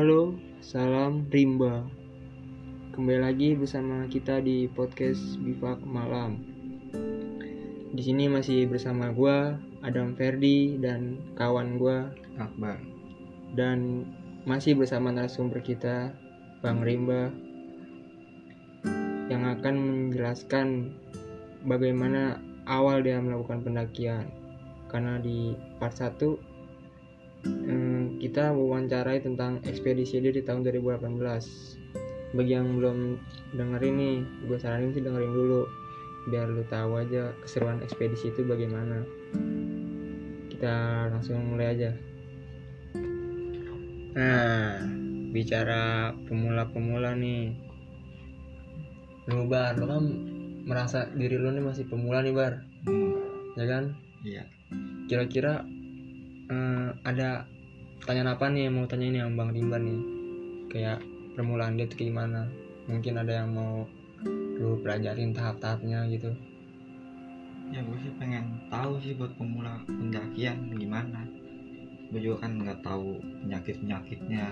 Halo, salam rimba. Kembali lagi bersama kita di podcast Bivak Malam. Di sini masih bersama gua Adam Ferdi dan kawan gua Akbar dan masih bersama narasumber kita Bang Rimba yang akan menjelaskan bagaimana awal dia melakukan pendakian. Karena di part 1 eh, kita wawancarai tentang ekspedisi dia di tahun 2018 bagi yang belum dengerin nih gue saranin sih dengerin dulu biar lu tahu aja keseruan ekspedisi itu bagaimana. Kita langsung mulai aja. Nah bicara pemula-pemula nih. Lu bar lu kan merasa diri lu nih masih pemula nih bar. Hmm, ya kan? Iya. Kira-kira eh, ada pertanyaan apa nih yang mau tanya ini yang Bang Rimba nih. Kayak permulaan dia tuh kayak gimana? Mungkin ada yang mau lu pelajarin tahap-tahapnya gitu. Ya gue sih pengen tahu sih buat pemula pendakian gimana. Gue juga kan nggak tahu penyakit penyakitnya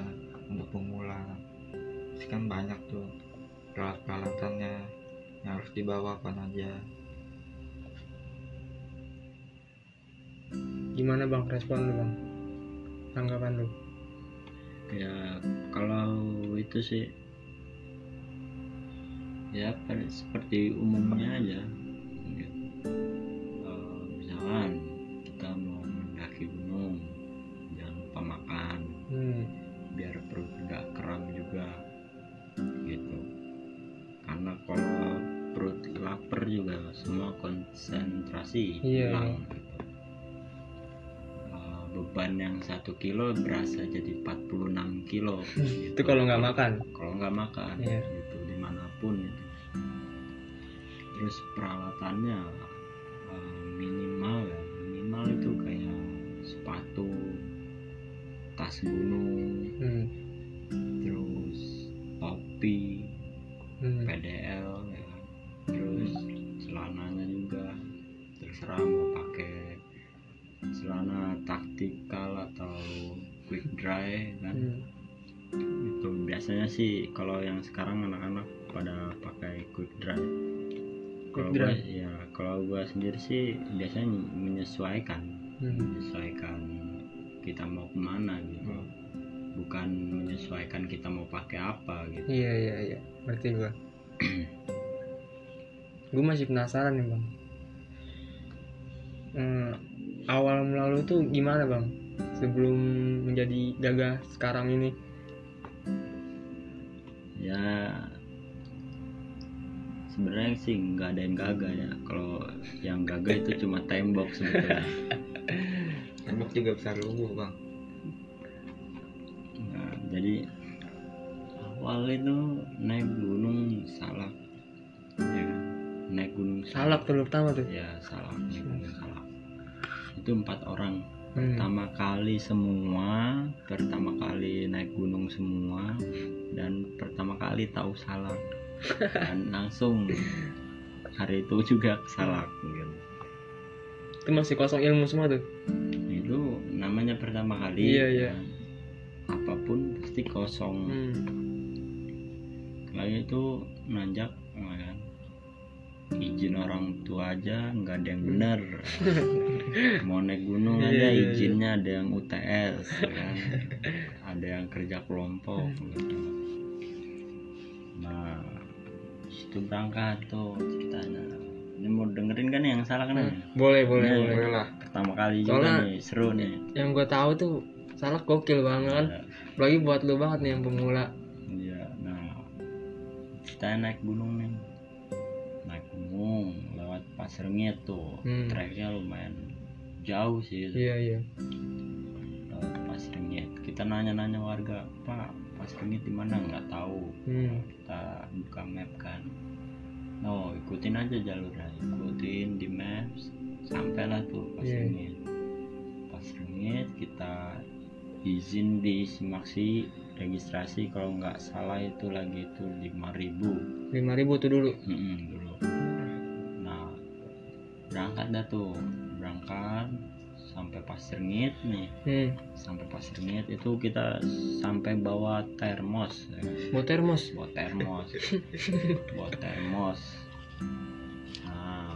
untuk pemula. Pasti kan banyak tuh peralatan peralatannya yang harus dibawa apa aja. Gimana bang? Respon lu bang tanggapan lu ya kalau itu sih ya seperti umumnya aja gitu. Eh, misalkan kita mau mendaki gunung jangan lupa makan hmm. biar perut nggak kram juga gitu karena kalau perut lapar juga semua konsentrasi Iya, hilang gitu. Beban yang satu kilo berasa jadi 46 kilo gitu. itu kalau nggak makan kalau nggak makan Iya. gitu di mana pun gitu. terus peralatannya eh, minimal ya minimal itu kayak sepatu tas gunung kalau yang sekarang anak-anak pada pakai quick dry kalau dry? ya kalau gua sendiri sih biasanya menyesuaikan. Hmm. menyesuaikan kita mau ke mana gitu. Hmm. bukan menyesuaikan kita mau pakai apa gitu. Iya iya iya. Ngerti gua. Gue masih penasaran nih bang. Hmm, awal mula lu tuh gimana bang? Sebelum menjadi gagah sekarang ini ya sebenarnya sih nggak ada yang gagah ya. Kalau yang gagah itu cuma tembok sebetulnya. Tembok juga besar lugu bang. Nah, jadi awal itu naik gunung salak. Ya kan? naik gunung salak tuh lu pertama tuh? Ya salak naik gunung salak. Itu empat orang. Pertama kali semua pertama kali naik gunung semua dan pertama kali tahu salak. Dan langsung hari itu juga salak gitu itu masih kosong ilmu semua tuh? Itu namanya pertama kali Iya, iya. apa pun pasti kosong. Hmm. lagi itu nanjak ya kan? Izin orang tua aja nggak ada yang bener mau naik gunung Iya, aja iya, iya. izinnya ada yang UTS ya kan ada yang kerja kelompok gitu. nah situ berangkat tuh ceritanya ini mau dengerin kan yang salah kan ya? boleh boleh Iya, boleh lah pertama kali juga Soalnya- nih seru nih yang gue tahu tuh salak gokil banget kan Ya. lagi buat lu banget nih yang pemula Iya, nah kita naik gunung nih, naik gunung lewat pasir tuh, Hmm. treknya lumayan jauh sih, iya iya lewat pasir ngit. Kita nanya-nanya warga, Pak, pasir ngit di mana? Nggak tahu. hmm. Kita buka map kan, no ikutin aja jalurnya, ikutin di maps, sampailah tuh pasir Iya. ngit. Pasir ngit kita izin di Simaksi registrasi kalau nggak salah itu lagi itu 5000 lima ribu tuh dulu Mm-mm, dulu nah berangkat dah tuh berangkat sampai pasir ngit nih. Hmm. sampai pasir ngit itu kita sampai bawa termos. Ya. mau termos? Bawa termos. Bawa termos. Nah.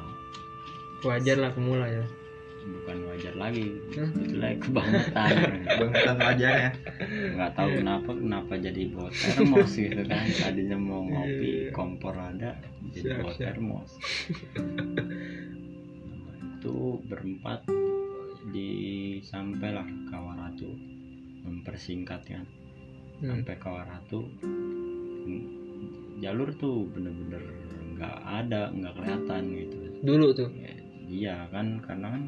Wajar lah pemula ya. Bukan wajar lagi. Itu lagi kebangetan. Bangkitan wajar ya. Nggak tahu kenapa kenapa jadi bawa termos gitu kan. Tadinya mau ngopi kompor ada jadi bawa termos itu berempat di sampailah Kawaratu mempersingkat kan hmm. sampai Kawaratu jalur tuh bener-bener nggak ada nggak kelihatan gitu. Dulu tuh? Ya, iya kan karena kan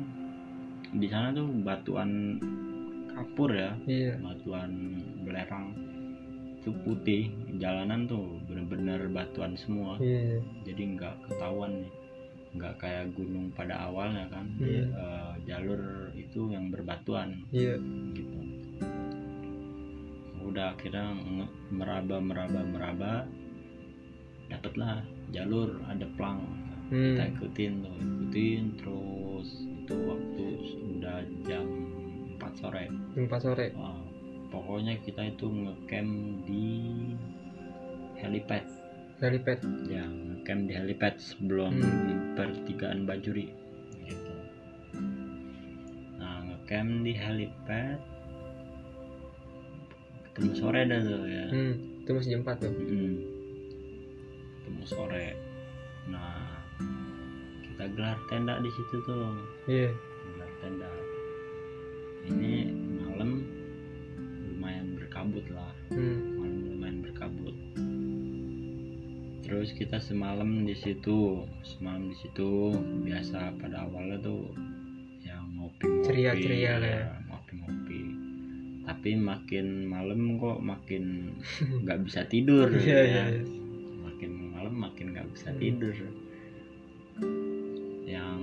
di sana tuh batuan kapur ya iya. batuan belerang itu putih. Jalanan tuh bener-bener batuan semua. Iya. Jadi nggak ketahuan nih nggak kayak gunung pada awalnya kan. Iya. Eh, jalur itu yang berbatuan. Iya. Gitu. Udah akhirnya meraba meraba meraba dapatlah jalur ada plang. Hmm. kita ikutin tuh ikutin terus. Itu waktu udah jam 4 sore. Empat sore. Wah, pokoknya kita itu ngecamp di helipad helipad. Ya ngecamp di helipad sebelum Hmm. pertigaan Bajuri gitu. Nah ngecamp di helipad ketemu sore dah tuh ya. Hmm. itu masih jam empat tuh. Mm. ketemu sore. Nah kita gelar tenda di situ tuh. Iya. Gelar tenda. Ini malam lumayan berkabut lah. Hmm. Terus kita semalam di situ semalam di situ biasa pada awalnya tuh yang ngopi ngopi Ceria-ceria lah ya. ngopi ngopi tapi makin malam kok makin nggak bisa tidur iya ya. iya. makin malam makin nggak bisa Hmm. tidur yang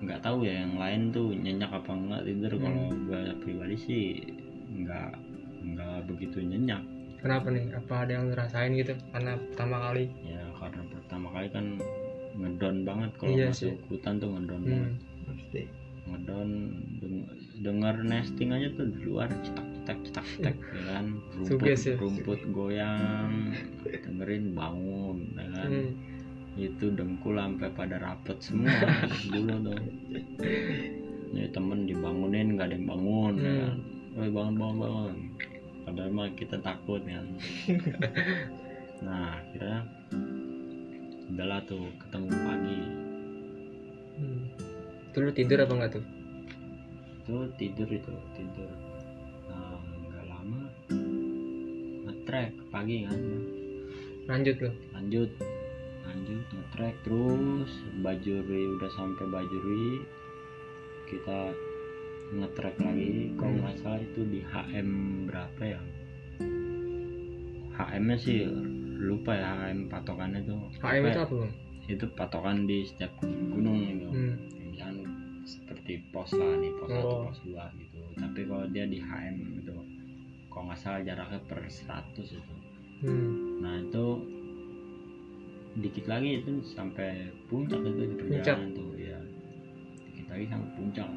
nggak tahu ya yang lain tuh nyenyak apa enggak tidur Hmm. kalau gue pribadi sih nggak nggak begitu nyenyak kenapa nih? Apa ada yang ngerasain gitu karena pertama kali? Ya karena pertama kali kan ngedon banget kalau Iya masuk sih. hutan tuh ngedon hmm. banget. Pasti. Ngedon deng- denger nesting aja tuh di luar cetak cetak cetak cetak ya kan? Rumput Suges ya. rumput goyang dengerin bangun ya kan? Hmm. itu dengkul sampai pada rapet semua. Dulu tuh. Ya temen dibangunin nggak ada yang bangun ya Hmm. kan? Woi bangun bangun bangun padahal mah kita takut kan nah akhirnya udahlah tuh ketemu pagi. Hmm. itu lu tidur apa enggak tuh? Itu tidur itu tidur. Nah nggak lama ngetrek pagi kan. Lanjut lu? Lanjut. Lanjut ngetrek terus. Bajuri udah sampai bajuri kita ngetrek lagi. Kalau Hmm. nggak salah itu di HM berapa ya? HM nya sih lupa ya HM patokannya tuh HM itu apa bang? Itu patokan di setiap gunung gitu. Hmm. seperti pos lah nih pos satu Oh. pos dua gitu. Tapi kalau dia di HM itu kalau nggak salah jaraknya per 100 itu. Hmm. nah itu dikit lagi itu sampai puncak itu di perjalanan tuh ya dikit lagi sampai puncak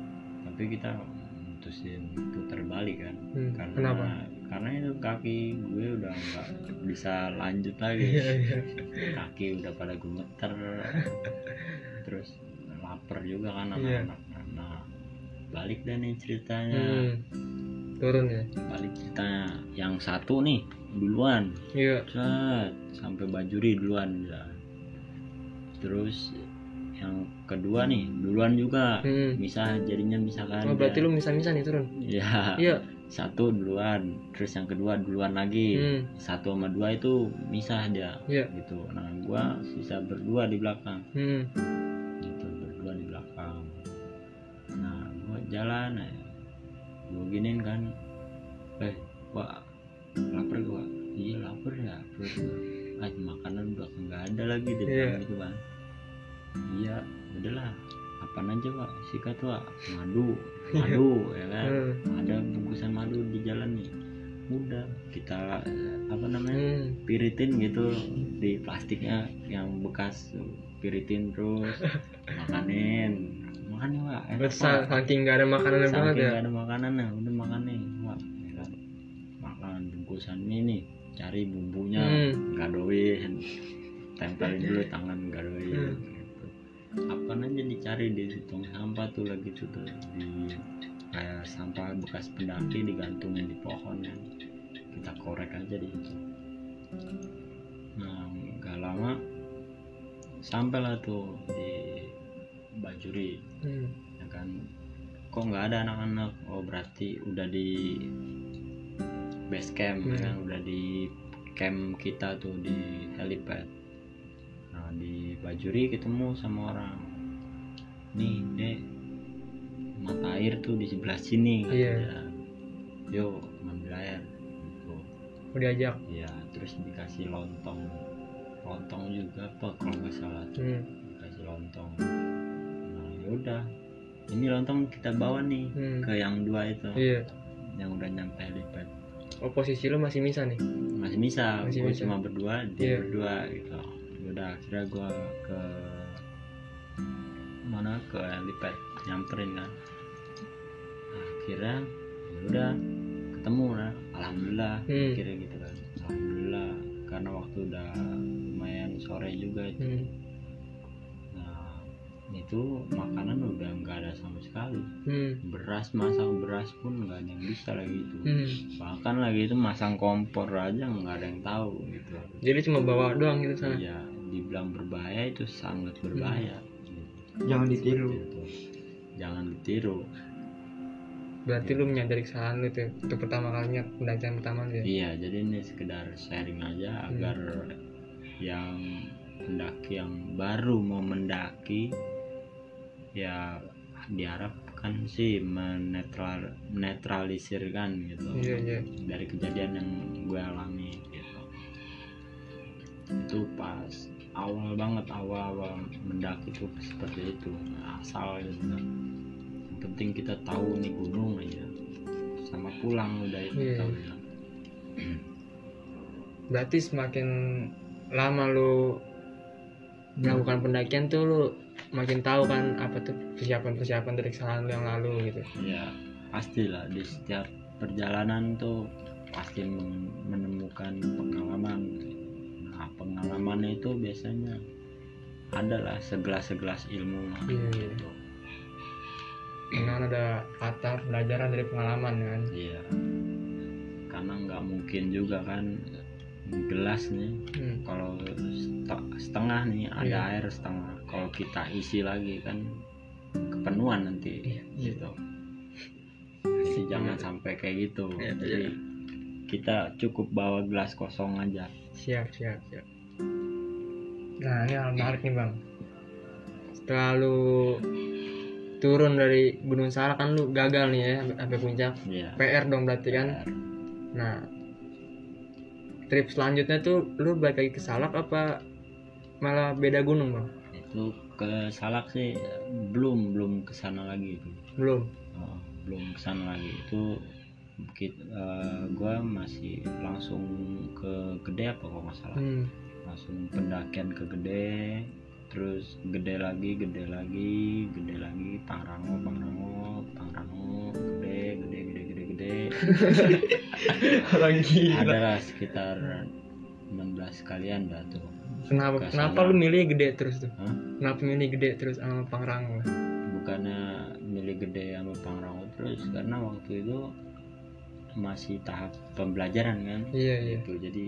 tapi kita mutusin putar balik kan. Hmm. karena kenapa? karena itu kaki gue udah nggak bisa lanjut lagi. Iya iya. Kaki udah pada gemeter. Terus lapar juga kan Iya. anak-anak. Nah balik deh nih ceritanya. Hmm. turun ya? Balik ceritanya yang satu nih duluan. Iya. Set, sampai bajuri duluan ya. terus yang kedua nih duluan juga. Hmm. bisa jadinya misalkan oh berarti dia- lu misah-misah nih turun? Ya iya. Satu duluan terus yang kedua duluan lagi. Hmm. satu sama dua itu misah dia iya. gitu. Nah gua sisa berdua di belakang. Hmm. gitu berdua di belakang. Nah gua jalan aja gua giniin kan. Eh gua lapar gua? Iya lapar ya. Perut gua. Ah makanan udah nggak ada lagi deh Iya. gitu kan iya udahlah apaan aja pak sikat pak madu madu ya kan Hmm. ada bungkusan madu di jalan nih udah kita apa namanya Hmm. piritin gitu di plastiknya yang bekas piritin terus makanin makan nih pak enak Besar Pak." saking nggak ada makanan banget saking ya. nggak ada makanan nah udah makan nih pak ya kan makan bungkusan ini nih cari bumbunya Hmm. gadoin tempelin dulu tangan gadoin Hmm. Apa aja dicari di tong sampah tuh lagi tuh tuh di kayak sampah bekas pendaki digantungin di pohon kan kita korek aja di situ. Nah nggak lama sampailah tuh di Bajuri Hmm. ya kan? Kok nggak ada anak-anak? Oh berarti udah di base camp ya Hmm. kan? Udah di camp kita tuh di helipad di Bajuri ketemu sama orang nih dek mata air tuh di sebelah sini Iya. katanya. yuk ngambil air gitu Mau diajak. ya terus dikasih lontong lontong juga apa kalau nggak salah tuh Hmm. dikasih lontong nah yaudah ini lontong kita bawa nih Hmm. ke yang dua itu Iya. yang udah nyampe helipad Oh posisi lu masih bisa nih. masih bisa Masih bisa. cuma berdua dia Iya. berdua gitu yaudah akhirnya gue ke mana ke helipad nyamperin kan Nah, akhirnya yaudah ketemu lah alhamdulillah Hmm. kira gitu kan alhamdulillah karena waktu udah lumayan sore juga itu Hmm. Nah, itu makanan udah nggak ada sama sekali. Hmm. Beras masak beras pun nggak ada yang bisa lagi itu. Hmm. Bahkan lagi itu masang kompor aja nggak ada yang tahu gitu. Jadi cuma bawa doang gitu sana. Iya, dibilang berbahaya itu sangat berbahaya. jangan ditiru. Jangan ditiru. Berarti lu menyadari kesalahan lu tuh untuk pertama kalinya pendakian pertama ya. Iya, jadi ini sekedar sharing aja agar yang pendaki yang baru mau mendaki ya diharapkan sih menetral netralisirkan gitu Iya iya. dari kejadian yang gue alami gitu itu pas awal banget awal-awal mendaki itu seperti itu asal gitu yang penting kita tahu nih gunung aja sama pulang udah itu Iya. tahu ya. Berarti semakin lama lu melakukan pendakian tuh lu makin tahu kan apa tuh persiapan-persiapan dari kesalahan yang lalu gitu. ya pastilah di setiap perjalanan tuh pasti men- menemukan pengalaman nah pengalaman itu biasanya adalah segelas-segelas ilmu Iya, iya. gitu. Karena kan ada kata pelajaran dari pengalaman kan. iya karena nggak mungkin juga kan gelas nih Hmm. kalau setengah nih ada Iya. air setengah kalau kita isi lagi kan kepenuhan nanti Iya, iya. gitu jadi jangan sampai kayak gitu Iya, jadi kita cukup bawa gelas kosong aja Siap, siap, siap. Nah, ini hal menarik nih, Bang. Setelah lu turun dari Gunung Salak kan lu gagal nih ya sampai puncak. Iya. PR dong berarti kan. Nah, trip selanjutnya tuh lu balik lagi ke Salak apa malah beda gunung, Bang? itu ke Salak sih belum belum ke sana lagi itu Belum. Oh, belum ke sana lagi itu kita, gue masih langsung ke Gede apa kalau nggak salah Hmm. Langsung pendakian ke Gede terus Gede lagi Gede lagi Gede lagi Pangrango Pangrango Pangrango Gede Gede Gede Gede Gede Orang gila. adalah sekitar 16 kalian dah tuh Kenapa Ke kenapa lu milih gede terus tuh? Hah? Kenapa milih gede terus sama Pangrango? bukannya milih Gede sama Pangrango terus karena waktu itu masih tahap pembelajaran kan Iya, iya. gitu jadi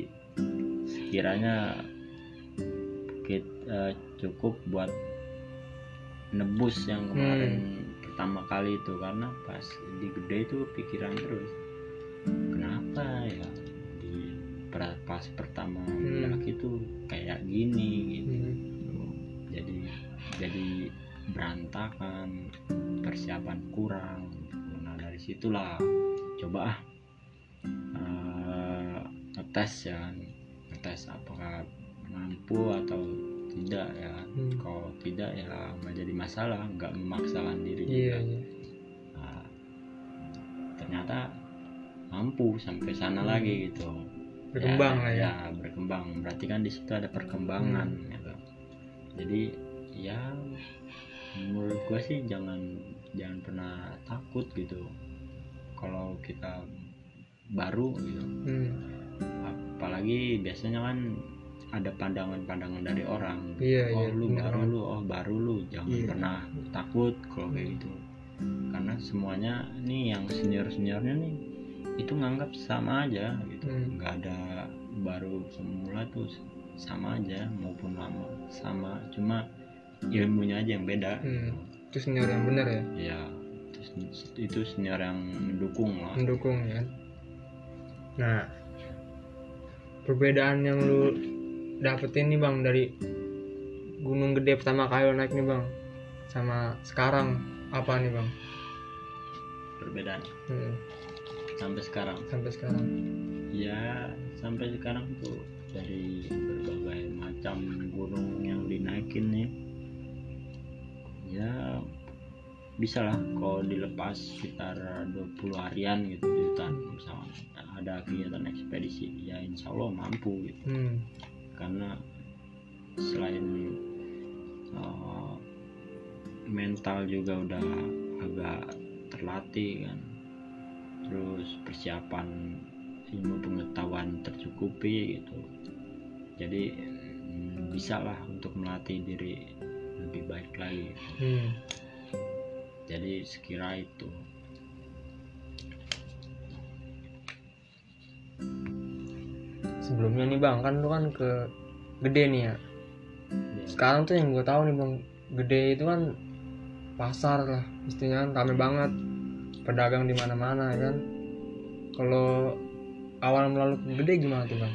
sekiranya kita cukup buat nebus yang kemarin pertama kali itu karena pas di gede itu pikiran terus kenapa ya di per- pas pertama mendaki itu kayak gini? Gitu. Hmm. jadi jadi berantakan persiapan kurang gitu. nah dari situlah coba ah eh, ngetes ya ngetes apakah mampu atau tidak ya Hmm. kalau tidak ya nggak jadi masalah nggak memaksakan diri Iya, juga. iya. Nah, ternyata mampu sampai sana Hmm. lagi gitu Berkembang lah ya. berkembang berarti kan di situ ada perkembangan Hmm. gitu. jadi ya menurut gua sih jangan jangan pernah takut gitu kalau kita baru gitu hmm. Apalagi biasanya kan ada pandangan-pandangan dari orang. Iya, oh iya, lu bener baru lu oh baru lu. Jangan Iya. pernah takut kalau kayak gitu. Karena semuanya nih yang senior seniornya nih itu nganggap sama aja gitu. Hmm. nggak ada baru semula tuh sama aja maupun lama sama. Cuma ilmunya aja yang beda. Hmm. itu senior yang benar ya? Ya terus itu senior yang mendukung lah. Mendukung ya. Nah perbedaan yang lu dapetin nih bang dari gunung gede pertama kali lu naik nih bang sama sekarang apa nih bang? Perbedaan. Hmm, sampai sekarang. Sampai sekarang. Ya sampai sekarang tuh dari berbagai macam gunung yang dinaikin nih ya bisa lah kalau dilepas sekitar 20 harian gitu di hutan. Misalnya ada kegiatan ekspedisi ya insya Allah mampu gitu. Hmm. karena selain uh, mental juga udah agak terlatih kan. Terus persiapan ilmu pengetahuan tercukupi gitu. Jadi mm, bisa lah untuk melatih diri lebih baik lagi. Hmm. Jadi sekira itu. Sebelumnya nih bang kan lu kan ke gede nih ya. Ya, sekarang tuh yang gue tahu nih bang gede itu kan pasar lah istilahnya kan rame banget. Pedagang di mana-mana ya kan? Kalau awal melalui gede gimana tuh bang?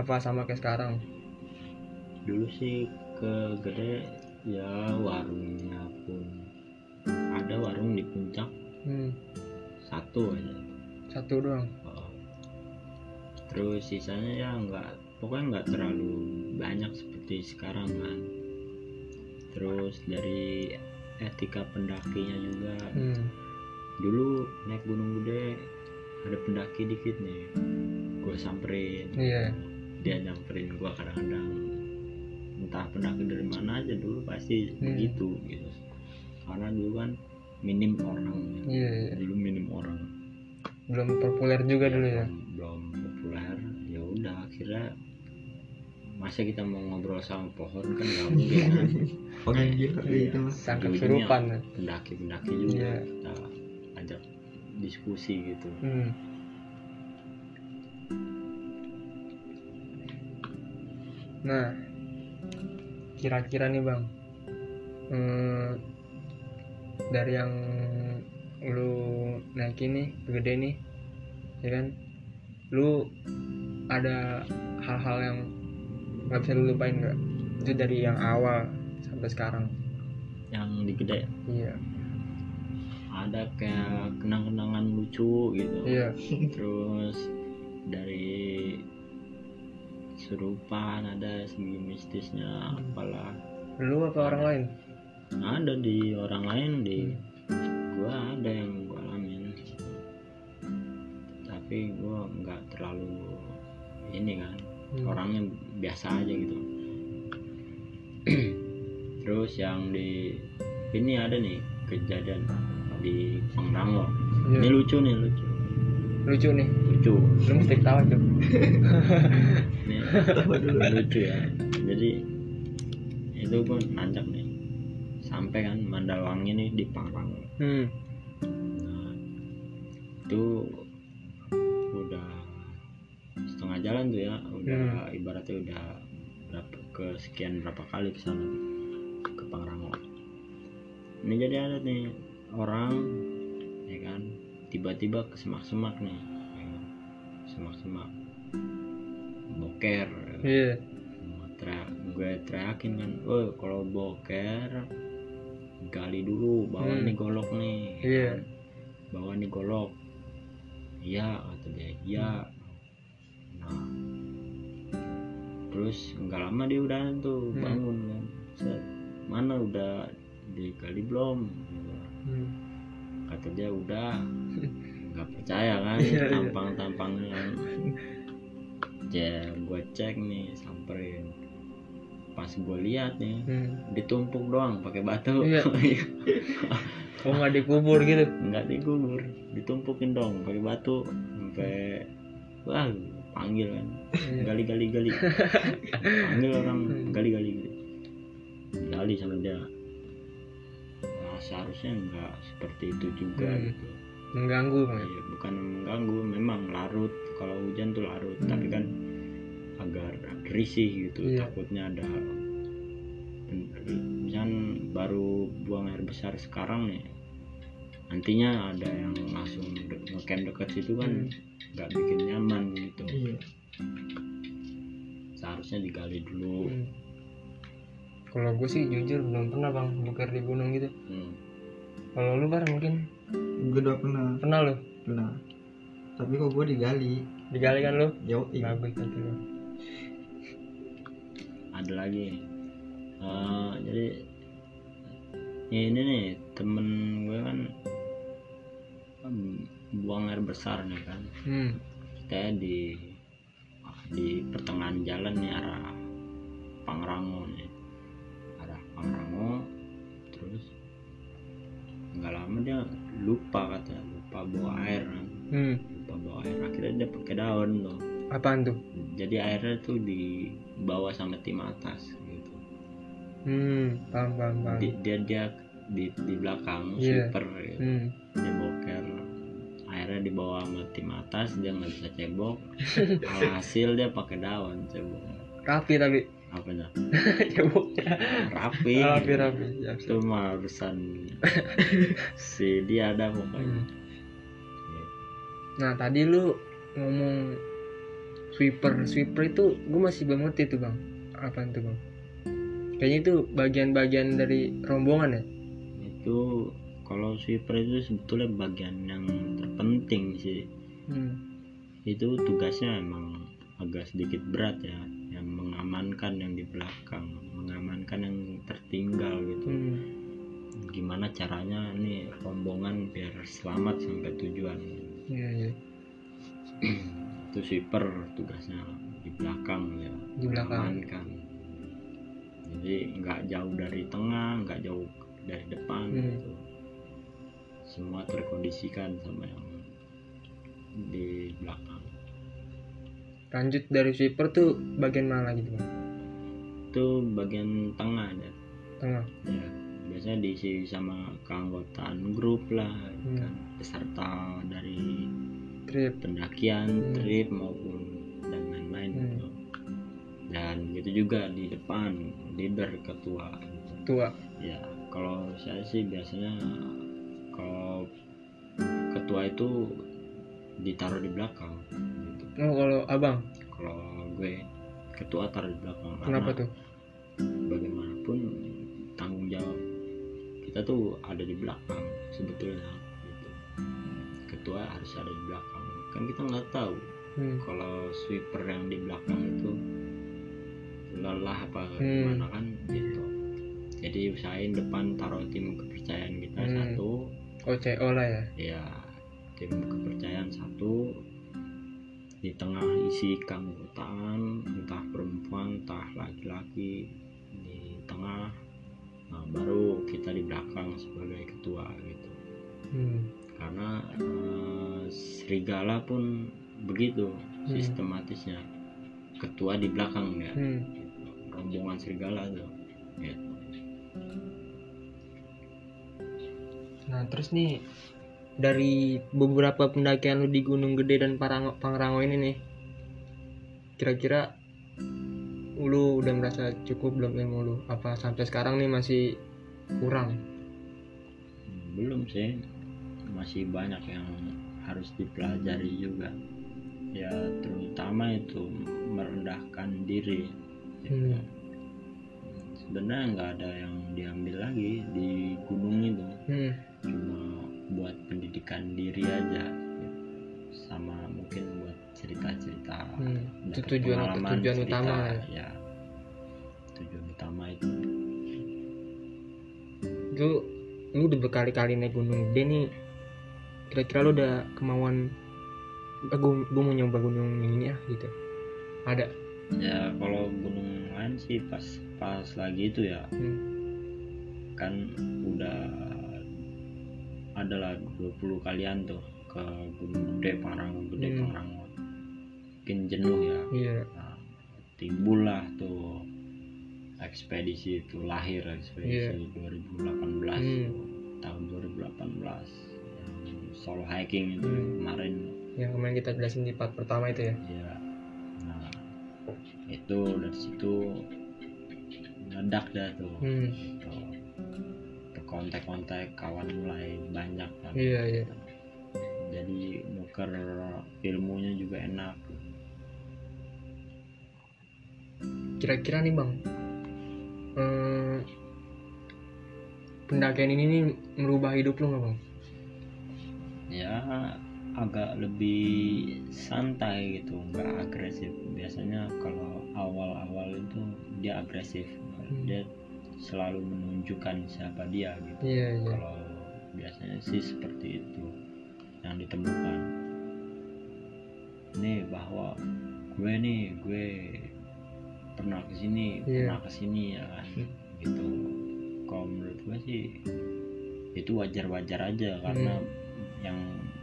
Apa sama kayak sekarang? Dulu sih ke gede ya warungnya ada warung di puncak. Hmm. satu aja. Satu doang? Oh. terus sisanya ya nggak pokoknya nggak terlalu banyak seperti sekarang kan. Terus dari etika pendakinya juga. Hmm. dulu naik gunung gede ada pendaki dikit nih. Gue samperin. Iya. Dia nyamperin gue kadang-kadang. Entah pendaki dari mana aja dulu pasti Hmm. begitu gitu. Karena dulu kan minim orang iya, iya. dulu minim orang belum populer juga dulu ya belum, belum populer ya udah akhirnya masa kita mau ngobrol sama pohon kan nggak mungkin kan orang gila Iya. mas sangka Ujung-ujungnya kesurupan ya. pendaki pendaki juga Iya. kita ajak diskusi gitu hmm. nah kira-kira nih bang hmm, dari yang lu naikin nih gede nih ya kan? Lu ada hal-hal yang nggak bisa lu lupain nggak? Itu dari yang awal sampai sekarang. Yang di gede iya. Ada kayak kenang-kenangan lucu gitu. Iya. Terus dari serupan ada segi mistisnya apalah. Lu apa orang lain ada di orang lain di gua ada yang gua alamin. Tapi gua nggak terlalu ini kan Hmm. orangnya biasa aja gitu. Terus yang di ini ada nih kejadian di Pangrango. Iya. ini lucu nih lucu. Lucu nih. Lucu. Lu mesti ketawa cok ini lucu ya. Jadi itu pun nanjak nih sampai kan Mandawangi nih di Pangrango hmm. Nah, itu udah setengah jalan tuh ya udah ibaratnya udah berapa ke sekian berapa kali ke sana ke Pangrango ini jadi ada nih orang ya kan tiba-tiba ke semak-semak nih ya kan. semak-semak. Boker. Iya. Teriak, gue teriakin kan oh kalau boker gali dulu bawa Hmm. nih golok nih ya Iya. kan. bawa nih golok iya kata dia iya nah terus nggak lama dia udah tuh Hmm. bangun kan Set. mana udah digali belum hmm. kata dia udah nggak percaya kan Iya, iya. tampang tampangnya kan ya gue cek nih samperin pas gue lihat nih hmm. ditumpuk doang pakai batu. Iya. oh nggak dikubur gitu? Nggak dikubur ditumpukin dong pakai batu sampai wah panggil kan. Gali gali gali panggil orang gali gali gali gali sama dia. Nah, seharusnya nggak seperti itu juga Hmm. gitu. Mengganggu bang Iya, bukan mengganggu memang larut. Kalau hujan tuh larut Hmm. tapi kan agar risih gitu Iya. takutnya ada misalkan baru buang air besar sekarang nih nantinya ada yang langsung de- ngecamp dekat situ kan Hmm. nggak bikin nyaman gitu. Iya. Seharusnya digali dulu. Hmm. kalau gue sih jujur belum pernah bang buker di gunung gitu. Hmm. kalau lu bar mungkin? Gue udah pernah. Pernah lu? Pernah. Tapi kok gue digali. Digali kan lu? Yo bagus nanti lu ada lagi. Eh, jadi ini nih temen gue kan kan buang air besar nih kan. Hmm. kita di di pertengahan jalan nih arah Pangrango nih. Arah Pangrango terus nggak lama dia lupa katanya lupa bawa air kan. Hmm. lupa bawa air. Akhirnya dia pakai daun tuh. Apaan tuh jadi airnya tuh dibawa sama tim atas gitu. Hmm paham paham paham. Di- dia dia di di belakang Iya. sweeper gitu. hmm. dia boker. Akhirnya dibawa sama tim atas dia nggak bisa cebok. Alhasil dia pakai daun cebok. Rapi tapi. Apanya ceboknya rapi. Rapi rapi. Ya, itu mah urusan si dia ada pokoknya. Hmm. nah tadi lu ngomong sweeper sweeper itu gue masih belum ngerti tuh bang apa itu bang kayaknya itu bagian-bagian dari rombongan ya itu kalau sweeper itu sebetulnya bagian yang terpenting sih hmm. itu tugasnya emang agak sedikit berat ya yang mengamankan yang di belakang mengamankan yang tertinggal gitu Hmm. gimana caranya nih rombongan biar selamat sampai tujuan Iya, iya. itu sweeper tugasnya di belakang ya. Di belakang. mengamankan. Jadi nggak jauh dari tengah nggak jauh dari depan Hmm. gitu. Semua terkondisikan sama yang di belakang. Lanjut dari sweeper tuh bagian mana gitu bang? Itu bagian tengah ya tengah. Ya biasanya diisi sama keanggotaan grup lah Hmm. kan. Peserta dari trip pendakian, Hmm. trip maupun dan lain-lain Hmm. gitu. Dan gitu juga di depan leader ketua. gitu. tua Ya kalau saya sih biasanya kalau ketua itu ditaruh di belakang. Gitu. oh kalau abang Kalau gue ketua taruh di belakang. kenapa tuh Bagaimanapun tanggung jawab kita tuh ada di belakang sebetulnya. Gitu. Ketua harus ada di belakang. Kan kita nggak tahu hmm. kalau sweeper yang di belakang itu lelah apa Hmm. gimana kan gitu jadi usahain depan taruh tim kepercayaan kita Hmm. satu OCO lah ya ya tim kepercayaan satu di tengah isi keanggotaan entah perempuan entah laki-laki di tengah nah, baru kita di belakang sebagai ketua gitu hmm. Karena eh, serigala pun begitu Hmm. sistematisnya ketua di belakang ya Hmm. gitu. rombongan serigala tuh gitu. nah terus nih dari beberapa pendakian lu di Gunung Gede dan Parang Pangrango ini nih kira-kira lu udah merasa cukup belum ilmu lu apa sampai sekarang nih masih kurang belum sih masih banyak yang harus dipelajari juga ya terutama itu merendahkan diri gitu. Hmm. sebenarnya nggak ada yang diambil lagi di gunung itu hmm. cuma buat pendidikan diri aja gitu. sama mungkin buat cerita-cerita Hmm. itu tujuan tujuan cerita, utama ya. ya tujuan utama itu itu lu udah berkali-kali naik gunung gede nih kira-kira lu udah kemauan gue mau nyoba gunung ini ya gitu ada ya kalau gunung lumayan sih pas pas lagi itu ya Hmm. kan udah adalah 20 kalian tuh ke Gunung Gede Pangrango Gede Hmm. Pangrango mungkin jenuh ya Iya. nah, timbullah tuh ekspedisi itu lahir ekspedisi 2018 Hmm. tahun 2018 yang solo hiking itu Hmm. kemarin Yang kemarin kita jelasin di part pertama itu ya. ya nah itu dari situ meledak dah tuh Hmm. gitu. Ke kontak-kontak kawan mulai banyak kan Iya iya. jadi nuker ilmunya juga enak Kira-kira nih bang, eh, pendakian ini nih merubah hidup lu nggak bang? Ya agak lebih santai gitu nggak agresif. Biasanya kalau awal-awal itu dia agresif. Dia selalu menunjukkan siapa dia gitu. Iya iya. kalau biasanya sih seperti itu yang ditemukan. Nih bahwa gue nih gue pernah ke sini Iya. pernah ke sini ya kan? Gitu. Kalau menurut gue sih itu wajar-wajar aja karena yang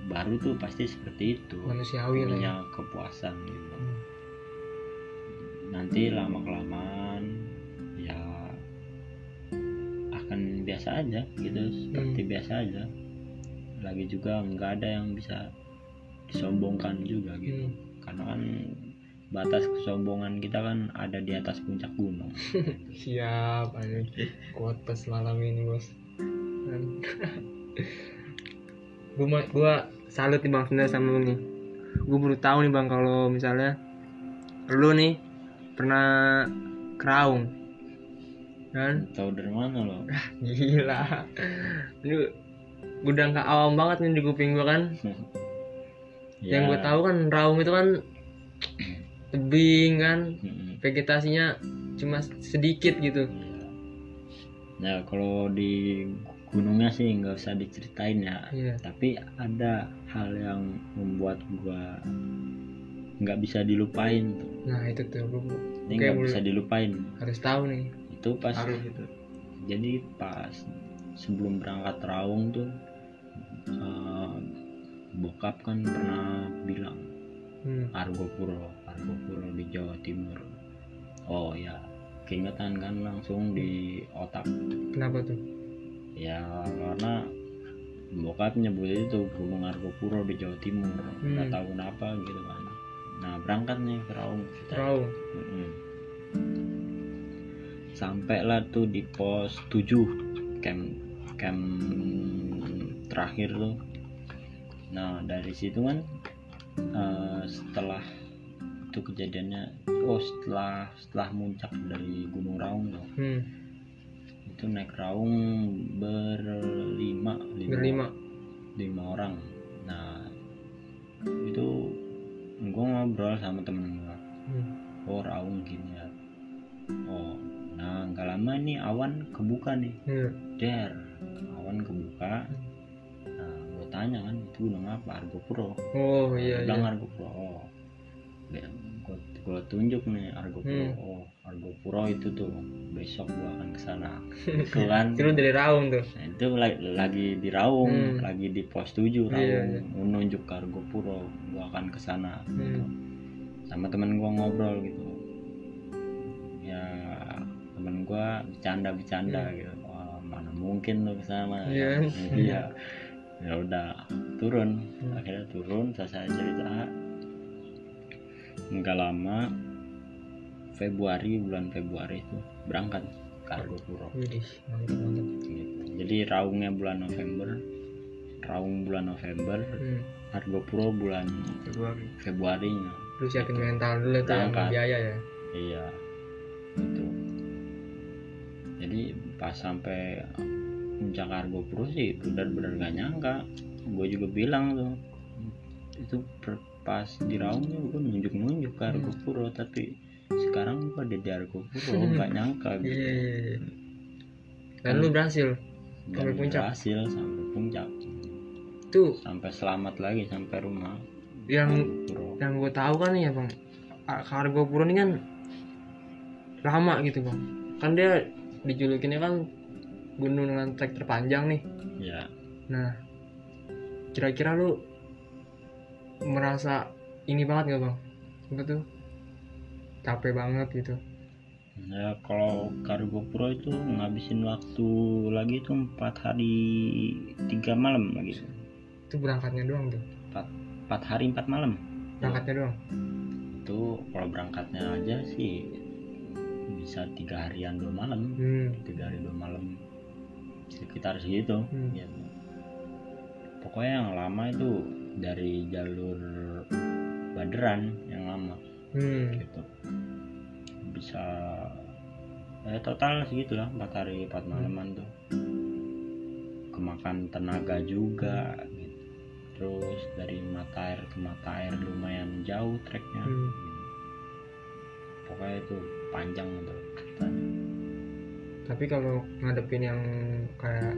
baru tuh pasti seperti itu Manusiawi lah ya. kepuasan gitu Hmm. nanti lama kelamaan ya akan biasa aja gitu seperti Hmm. biasa aja lagi juga nggak ada yang bisa disombongkan juga gitu Hmm. karena kan batas kesombongan kita kan ada di atas puncak gunung Siap, anjing. Quotes malam ini bos. gue gua salut nih bang sebenarnya sama lu nih. Gue baru tahu nih bang kalau misalnya lu nih pernah keraung. Kan tahu dari mana lo? Gila. Lu udah nggak awam banget nih di kuping gue kan. Ya. yang gue tahu kan raung itu kan tebing kan. Vegetasinya cuma sedikit gitu. Ya kalau di gunungnya sih nggak usah diceritain ya. Iya. Tapi ada hal yang membuat gua nggak bisa dilupain tuh. Nah itu tuh gue ini nggak bisa dilupain. harus tahu nih. Itu pas harus itu jadi pas sebelum berangkat raung tuh eh, bokap kan pernah bilang hmm. Argopuro Argopuro di Jawa Timur. Oh ya keingetan kan langsung di otak. Kenapa tuh ya karena bokap nyebut itu Gunung Argopuro di Jawa Timur nggak Hmm. tahu kenapa gitu kan nah berangkat nih ke Raung raung Mm-mm. sampailah tuh di pos 7 camp camp terakhir tuh nah dari situ kan eh, setelah itu kejadiannya oh setelah setelah muncak dari Gunung Raung tuh hmm. Itu naik Raung berlima lima, berlima. Lima orang. Nah itu gue ngobrol sama temen gue hmm. oh Raung gini ya. Oh nah nggak lama nih awan kebuka nih. Hmm. der awan kebuka. Nah gue tanya kan itu gunung apa? Argopuro oh iya bilang iya. Argopuro oh gue gue tunjuk nih Argopuro Hmm. oh Argopuro itu tuh besok gue akan ke sana itu kan itu dari raung tuh Nah, itu lagi, lagi di Raung, Hmm. lagi di pos 7 Raung, Iya, iya. menunjuk ke Argopuro, gua akan ke sana. gitu. Hmm. Sama temen gua ngobrol gitu. Ya temen gua bercanda-bercanda Hmm. gitu. Wah, mana mungkin lu ke sana. Iya. Iya. Ya udah turun. Hmm. Akhirnya turun, selesai cerita. Enggak lama Februari bulan Februari itu berangkat mantap mantap gitu. Jadi raungnya bulan November, raung bulan November, hmm. Argopuro bulan Februari Februarinya. lu siapin mental dulu tuh yang biaya ya Iya, gitu. Jadi pas sampai puncak Argopuro sih benar-benar gak nyangka. Gue juga bilang tuh itu per- pas di raungnya gue nunjuk-nunjuk ke Argopuro tapi sekarang gue ada di Argopuro nggak nyangka iya gitu. iya iya dan lu berhasil Sampai puncak. berhasil sampai puncak. Tuh. Sampai selamat lagi sampai rumah. Yang yang gue tahu kan ya bang. A- Kargo Puro ini kan lama gitu bang. Kan dia dijulukinnya kan gunung dengan trek terpanjang nih. Ya nah kira-kira lu merasa ini banget gak bang. Apa tuh capek banget gitu. Ya kalau kargo pro itu ngabisin waktu lagi itu empat hari tiga malam lagi. Itu berangkatnya doang tuh? Empat hari empat malam. Berangkatnya doang? Itu kalau berangkatnya aja sih bisa tiga harian dua malam. Hmm. tiga hari dua malam. Sekitar segitu. Hmm. gitu. pokoknya yang lama itu dari jalur Baderan yang lama Hmm. gitu bisa ya total segitu lah empat hari empat malaman tuh kemakan tenaga juga gitu. terus dari mata air ke mata air lumayan jauh treknya Hmm. pokoknya itu panjang tuh ceritanya. tapi kalau ngadepin yang kayak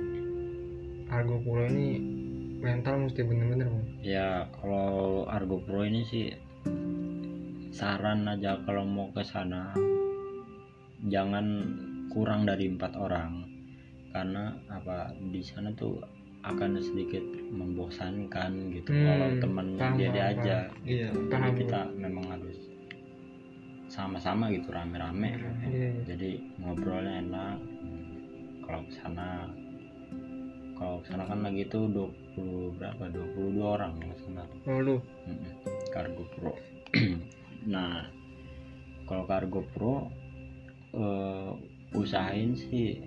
Argo Pulo ini mental mesti bener-bener bang. Ya kalau Argo Pro ini sih saran aja kalau mau ke sana jangan kurang dari empat orang. Karena apa di sana tuh akan sedikit membosankan gitu Hmm, kalau paham, dia paham, aja. iya Jadi Paham, kita memang harus sama-sama gitu rame-rame. Iya, iya. jadi ngobrolnya enak kalau ke sana kalau ke sana kan lagi itu 20 berapa 22 orang ke sana oh lu Mm-mm, Cargo Pro. nah, kalau Cargo Pro eh, usahain sih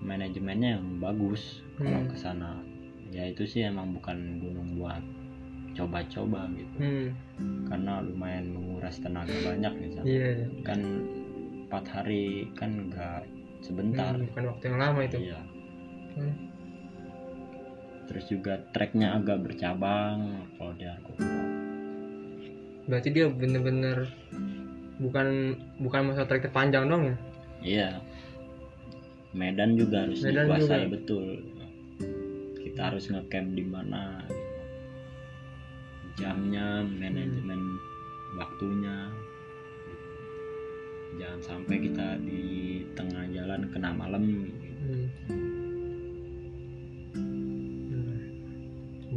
manajemennya yang bagus kalau Hmm. ke sana. Ya itu sih emang bukan gunung buat coba-coba gitu. hmm. Karena lumayan menguras tenaga banyak sana. iya iya. Kan empat hari kan nggak sebentar. Hmm, bukan waktu yang lama itu Iya. Hmm. Terus juga treknya agak bercabang kalau di Argo berarti dia bener-bener bukan bukan masa trek terpanjang dong ya Iya. Medan juga harus Medan dikuasai juga. betul. Kita harus ngecamp di mana. Jamnya, manajemen waktunya. Jangan sampai kita di tengah jalan kena malam. Hmm. Hmm.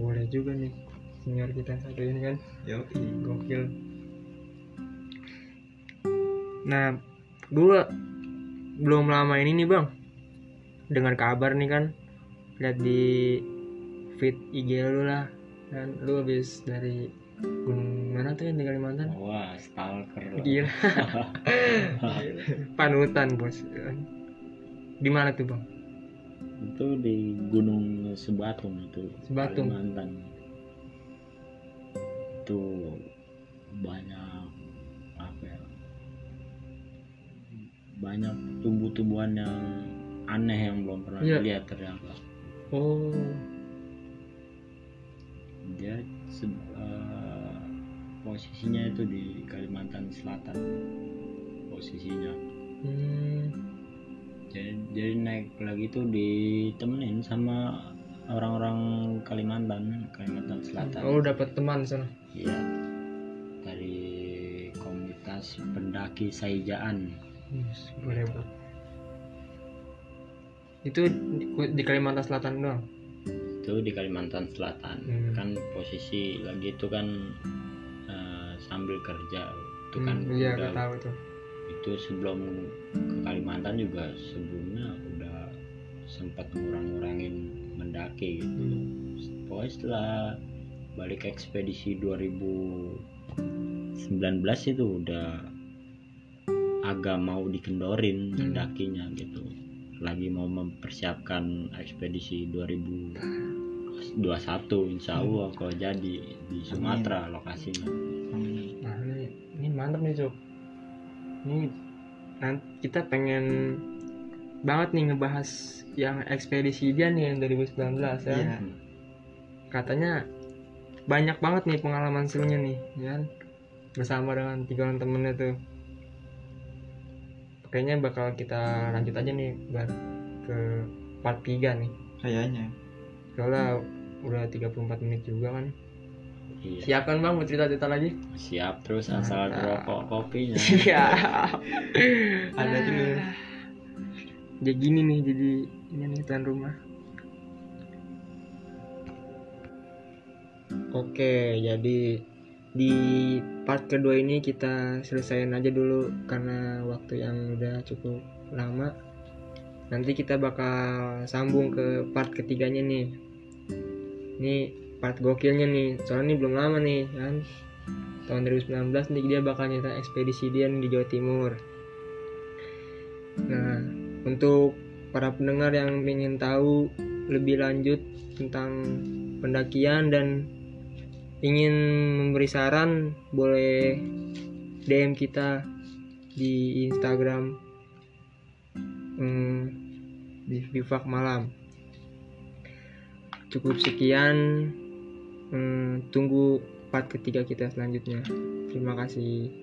Boleh juga nih senior kita satu ini kan. Yo gokil. Nah gua belum lama ini nih bang. Dengar kabar nih kan lihat di feed IG lu lah. Dan lu habis dari gunung mana tuh yang di Kalimantan? Wah, stalker. lah. gila. Panutan bos. Di mana tuh bang itu di Gunung Sebatung itu. Sebatung. Kalimantan. Itu banyak apa ya? Banyak tumbuh-tumbuhan yang aneh yang belum pernah Iya. dilihat ternyata. oh Dia eh, posisinya itu di Kalimantan Selatan. Posisinya. hmm. Jadi, jadi naik lagi tuh ditemenin sama orang-orang Kalimantan Kalimantan Selatan oh lu dapet teman sana iya dari komunitas pendaki Saijaan Yes, boleh bro. Itu di, di Kalimantan Selatan doang. itu di Kalimantan Selatan Hmm. kan posisi lagi itu kan eh, sambil kerja itu kan Hmm, iya, udah tahu tuh. Itu sebelum ke Kalimantan juga sebelumnya udah sempat ngurang-ngurangin mendaki gitu Hmm. pokoknya setelah balik ekspedisi 2019 itu udah agak mau dikendorin Hmm. mendakinya gitu lagi mau mempersiapkan ekspedisi 2021 insya Allah kalau jadi di Sumatera lokasinya Amin. Nah, ini, ini mantap nih, Cuk. Ini kita pengen banget nih ngebahas yang ekspedisi dia nih yang 2019 ya. Iya. Katanya banyak banget nih pengalaman serunya nih, ya kan? Bersama dengan tiga orang temennya tuh. Kayaknya bakal kita lanjut aja nih Bar, ke part 3 nih. kayaknya Soalnya udah 34 menit juga kan. Iya. Siapkan bang mau cerita cerita lagi? Siap terus asal Mantap. rokok kopinya. Iya. Ada terus jadi gini nih jadi ini nih tuan rumah. Oke jadi di part kedua ini kita selesaiin aja dulu karena waktu yang udah cukup lama. Nanti kita bakal sambung ke part ketiganya nih. Ini part gokilnya nih soalnya ini belum lama nih kan? Tahun 2019 nih dia bakal nyerita ekspedisi dia di Jawa Timur. Nah untuk para pendengar yang ingin tahu lebih lanjut tentang pendakian dan ingin memberi saran boleh DM kita di Instagram hmm, di Bivak Malam. Cukup sekian Hmm, tunggu part ketiga kita selanjutnya. Terima kasih.